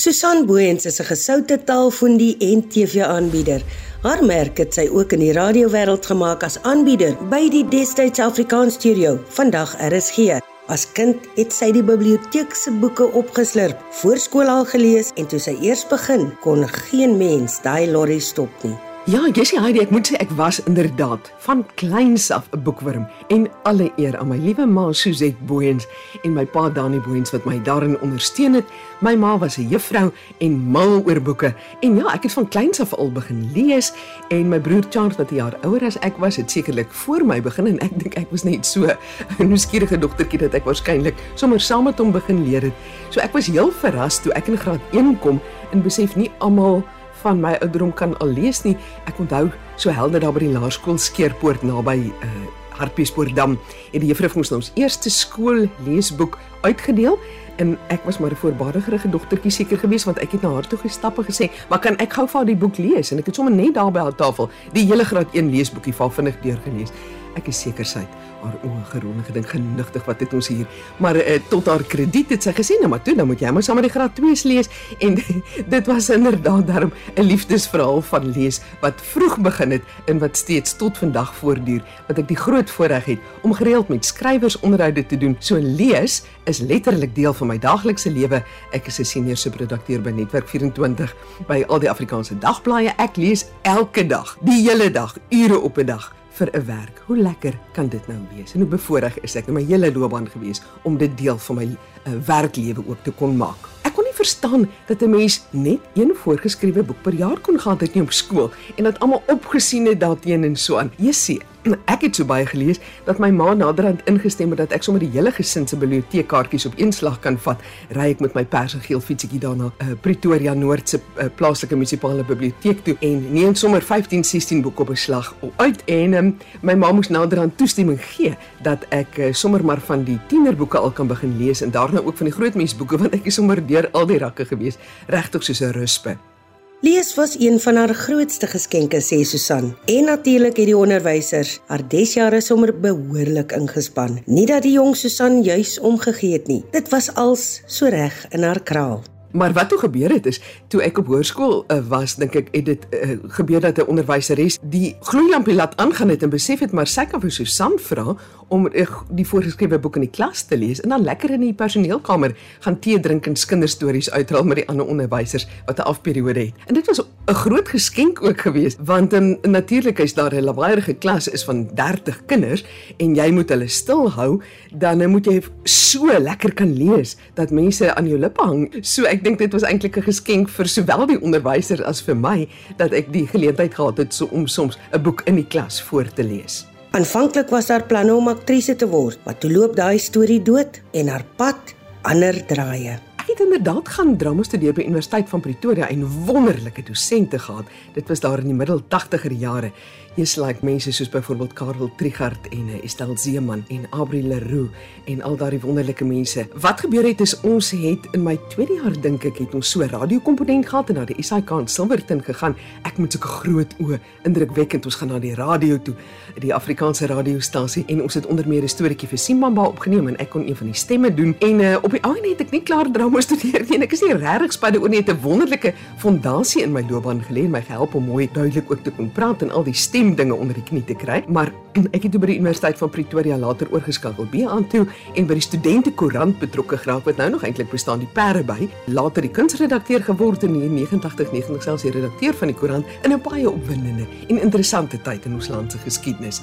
Susan Booyens is 'n gesoute taalfondie en TV-aanbieder. Haar merk het sy ook in die radiowêreld gemaak as aanbieder by die Destyds Afrikaans Studio, vandag RSG. As kind het sy die biblioteek se boeke opgeslurp, voorskool al gelees en toe sy eers begin, kon geen mens daai lorry stop nie. Ja, Jessie Heidi, ek moet sê ek was inderdaad van kleins af 'n boekwurm en alle eer aan my liewe ma Suzette Booyens en my pa Dani Booyens wat my daarin ondersteun het. My ma was 'n juffrou en mal oor boeke en ja, ek het van kleins af al begin lees en my broer Charles wat 'n jaar ouer as ek was, het sekerlik voor my begin en ek dink ek was net so 'n nuuskierige dogtertjie dat ek waarskynlik sommer saam met hom begin leer het. So ek was heel verras toe ek in graad 1 kom en besef nie almal van my ouderdom kan al lees nie. Ek onthou so helder daar by die laerskool Skeerpoort naby uh Hartbeespoortdam het die juffrou vir ons ons eerste skool leesboek uitgedeel en ek was maar 'n voorbaardige dogtertjie seker gewees want ek het na haar toe gestap en gesê, "Maar kan ek gou vir die boek lees?" En ek het sommer net daar by haar tafel die hele graad 1 leesboekie van vinnig deurgelees. Ek is seker sy het haar oë gerol en gedink genigtig wat het ons hier. Maar uh, tot haar krediet het sy gesê, "Nou maar toe, dan moet jy maar saam met die graad 2's lees." En dit was inderdaad daarom 'n liefdesverhaal van lees wat vroeg begin het en wat steeds tot vandag voortduur. Wat ek die groot voorreg het om gereeld met skrywers onderhoude te doen. So lees is letterlik deel van my daaglikse lewe. Ek is 'n senior subredakteur by Netwerk 24 by al die Afrikaanse dagblaaie. Ek lees elke dag, die hele dag, ure op 'n dag vir 'n werk. Hoe lekker kan dit nou wees? En hoe bevoorreg is ek in my hele loopbaan gewees om dit deel van my uh, werklewe ook te kon maak. Ek kon nie verstaan dat 'n mens net een voorgeskrewe boek per jaar kon gehad het nie op skool en dat almal opgesien het daarteenoor en so aan. Jessie, ek het so baie gelees dat my ma naderhand ingestem het dat ek sommer die hele gesin se biblioteekkaartjies op een slag kan vat. Ry ek met my pers en geel fietsetjie daarna uh, Pretoria Noord se uh, plaaslike munisipale biblioteek toe en neem sommer 15, 16 boeke op 'n slag uit en um, my ma moes naderhand toestemming gee dat ek uh, sommer maar van die tienerboeke al kan begin lees en daarna ook van die grootmensboeke want ek is sommer deur al die rakke gewees regtig soos 'n ruspe. Lees was een van haar grootste geskenke sê Susan. En natuurlik het die onderwysers haar desjare sommer behoorlik ingespan. Nie dat die jong Susan juis omgegee het nie. Dit was als so reg in haar kraal. Maar wat toe gebeur het is toe ek op hoërskool uh, was, dink ek het dit uh, gebeur dat 'n onderwyseres die gloeilampie laat aangaan het en besef het maar sy kan vir Susan vra om uh, die voorgeskrewe boek in die klas te lees en dan lekker in die personeelkamer gaan tee drink en kinderstories uithaal met die ander onderwysers wat 'n afperiode het. En dit was 'n groot geskenk ook geweest want in natuurlik is daar 'n lawaaiige klas is van 30 kinders en jy moet hulle stil hou, dan moet jy so lekker kan lees dat mense aan jou lippe hang. So ek dink dit was eintlik 'n geskenk vir sowel die onderwyser as vir my dat ek die geleentheid gehad het so om soms 'n boek in die klas voor te lees. Aanvanklik was daar planne om aktrise te word, maar toe loop daai storie dood en haar pad ander draaie. Ek het inderdaad gaan drama studeer by Universiteit van Pretoria en wonderlike dosente gehad. Dit was daar in die middel 80er jare Jy's like mense soos byvoorbeeld Karel Trigard en eh, Estelle Zeeman en Abril Leroux en al daardie wonderlike mense. Wat gebeur het is ons het in my tweede jaar dink ek het ons so radiokomponent gehad en na die SAK in Silverton gegaan. Ek moet sulke groot oë, indrukwekkend. Ons gaan na die radio toe, die Afrikaanse radiostasie en ons het onder meer 'n storieetjie vir Simbamba opgeneem en ek kon een van die stemme doen. En uh, op die einde het ek nie klaar drama studeer. Nie ek is nie regtig spade oor net 'n wonderlike fondasie in my loopbaan gelê en my gehelp om mooi duidelik ook te kon praat en al die stemme stem dinge onder die knie te kry, maar ek het toe by die Universiteit van Pretoria later oorgeskakel by aan toe en by die studente koerant betrokke geraak wat nou nog eintlik bestaan die perde by, later die kunsredakteur geword in 89 90 selfs die redakteur van die koerant in 'n baie opwindende en interessante tyd in ons land se geskiedenis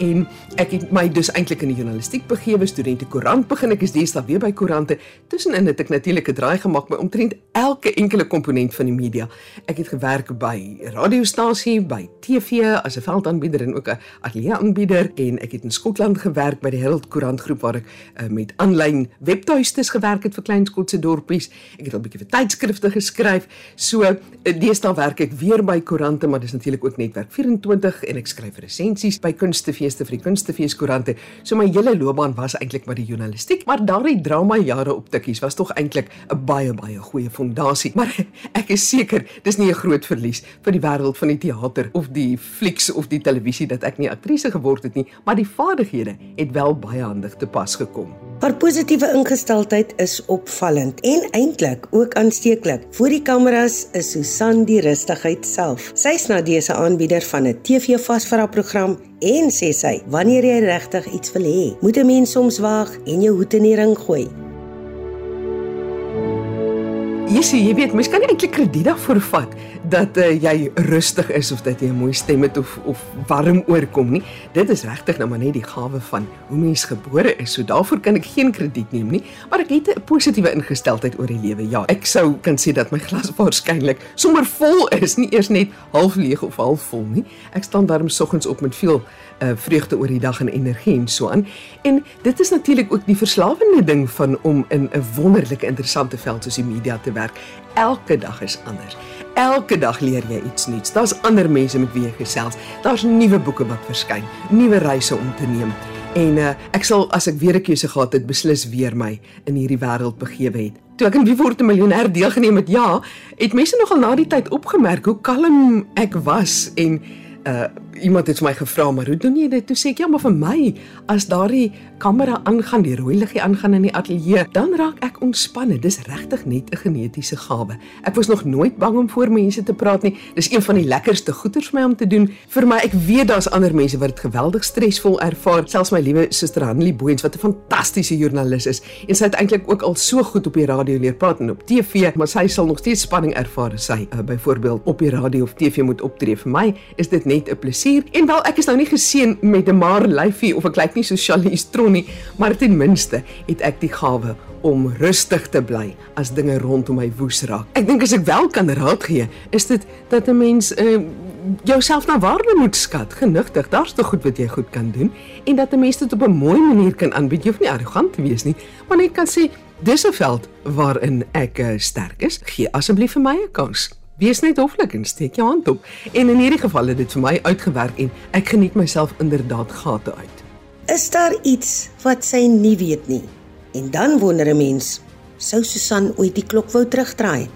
en ek het my dus eintlik in die journalistiek begewe, studente koerant begin. Ek is deesdae weer by koerante. Tussenin het ek natuurlik 'n draai gemaak by omtrent elke enkele komponent van die media. Ek het gewerk by radiostasie, by TV as 'n veldaanbieder en ook 'n ateljee aanbieder en ek het in Skotland gewerk by die Herald Koerant groep waar ek uh, met aanlyn webtuistes gewerk het vir klein skotse dorpies. Ek het al 'n bietjie vir tydskrifte geskryf. So uh, deesdae werk ek weer by koerante, maar dis natuurlik ook netwerk 24 en ek skryf resensies by kunste feeste vir die kunstefeeskoerante. So my hele loopbaan was eintlik maar die journalistiek, maar daardie drama jare op tikkies was tog eintlik 'n baie baie goeie fondasie. Maar ek is seker dis nie 'n groot verlies vir die wêreld van die teater of die flieks of die televisie dat ek nie aktrise geword het nie, maar die vaardighede het wel baie handig te pas gekom. Haar positiewe ingesteldheid is opvallend en eintlik ook aansteeklik. Voor die kameras is Susan die rustigheid self. Sy's na dese aanbieder van 'n TV-vasvra program en sê sy, wanneer jy regtig iets wil hê, moet 'n mens soms waag en jou hoed in die ring gooi. Jessie, jy weet, mens kan nie eintlik krediet daarvoor vat dat uh, jy rustig is of dat jy 'n mooi stem het of of warm oorkom nie. Dit is regtig nou maar net die gawe van hoe mens gebore is. So daarvoor kan ek geen krediet neem nie, maar ek het 'n positiewe ingesteldheid oor die lewe. Ja, ek sou kan sê dat my glas waarskynlik sommer vol is, nie eers net half leeg of half vol nie. Ek staan daarom soggens op met veel uh, vreugde oor die dag en energie en so aan. En dit is natuurlik ook die verslawende ding van om in 'n wonderlike interessante veld soos die media te werk. Elke dag is anders. Elke dag leer jy iets nuuts. Daar's ander mense met wie jy gesels. Daar's nuwe boeke wat verskyn, nuwe reise om te neem. En uh, ek sal as ek weer 'n keuse gehad het, beslis weer my in hierdie wêreld begewe het. Toe ek in Wie word 'n miljonair deelgeneem het, ja, het mense nogal na die tyd opgemerk hoe kalm ek was en uh iemand het my gevra maar hoe doen jy dit? Toe sê ek ja, maar vir my as daardie kamera aangaan, die rooi liggie aangaan in die ateljee, dan raak ek ontspanne. Dis regtig net 'n genetiese gawe. Ek was nog nooit bang om voor mense te praat nie. Dis een van die lekkerste goeters vir my om te doen. Vir my, ek weet daar's ander mense wat dit geweldig stresvol ervaar. Selfs my liewe suster Hanlie Booyens wat 'n fantastiese joernalis is en sy het eintlik ook al so goed op die radio leer praat en op TV, maar sy sal nog steeds spanning ervaar as sy uh, byvoorbeeld op die radio of TV moet optree. Vir my is dit net 'n plesier. En wel, ek is nou nie geseën met 'n maar lyfie of ek lyk nie so Charlize Theron nie, maar ten minste het ek die gawe om rustig te bly as dinge rondom my woes raak. Ek dink as ek wel kan raad gee, is dit dat 'n mens uh, jouself na waarde moet skat, genigtig. Daar's te goed wat jy goed kan doen en dat 'n mens dit op 'n mooi manier kan aanbied. Jy hoef nie arrogant te wees nie, maar net kan sê dis 'n veld waarin ek uh, sterk is. Gee asseblief vir my 'n kans. Wees net hoflik en steek jou hand op. En in hierdie geval het dit vir my uitgewerk en ek geniet myself inderdaad gate uit. Is daar iets wat sy nie weet nie? En dan wonder 'n mens, sou Susan ooit die klok wou terugdraai?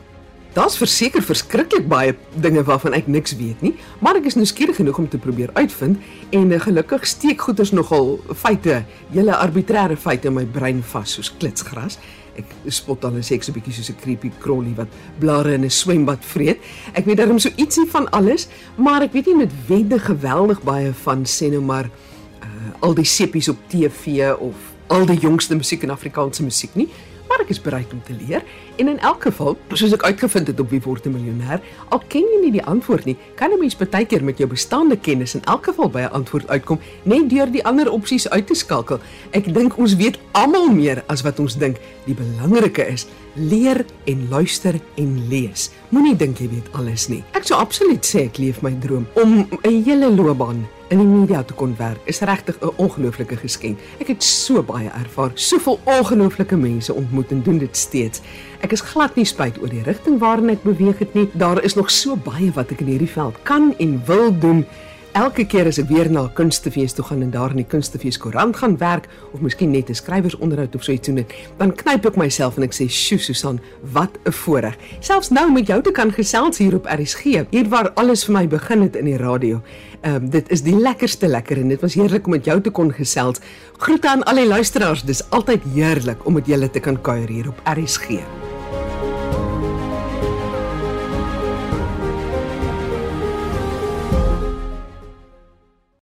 Daar's verseker verskriklik baie dinge waarvan ek niks weet nie, maar ek is nuuskierig genoeg om te probeer uitvind en eh, gelukkig steek goeters nogal feite, hele arbitreëre feite in my brein vas soos klitsgras ek spot dan en sê ek so 'n bietjie soos 'n creepy crawly wat blare in 'n swembad vreet. Ek weet darem so ietsie van alles, maar ek weet nie met wende geweldig baie van sê nou maar uh, al die seppies op TV of al die jongste musiek in Afrikaanse musiek nie maar ek is bereid om te leer en in elk geval, soos ek uitgevind het op wie word 'n miljonair, al ken jy nie die antwoord nie, kan 'n mens baie keer met jou bestaande kennis in elk geval by 'n antwoord uitkom net deur die ander opsies uit te skakel. Ek dink ons weet almal meer as wat ons dink. Die belangrike is leer en luister en lees. Moenie dink jy weet alles nie. Ek sou absoluut sê ek leef my droom om 'n hele loopbaan in die media te kon werk is regtig 'n ongelooflike geskenk. Ek het so baie ervaar, soveel ongelooflike mense ontmoet en doen dit steeds. Ek is glad nie spyt oor die rigting waarin ek beweeg het nie. Daar is nog so baie wat ek in hierdie veld kan en wil doen. Elke keer as ek weer na 'n kunstefees toe gaan en daar in die kunstefees koerant gaan werk of miskien net 'n skrywersonderhoud of so iets doen, dan knyp ek myself en ek sê, "Sjoe Susan, wat 'n voorreg." Selfs nou met jou te kan gesels hier op RSG, hier waar alles vir my begin het in die radio. Ehm um, dit is die lekkerste lekker en dit was heerlik om met jou te kon gesels. Groete aan al die luisteraars. Dis altyd heerlik om met julle te kan kuier hier op RSG.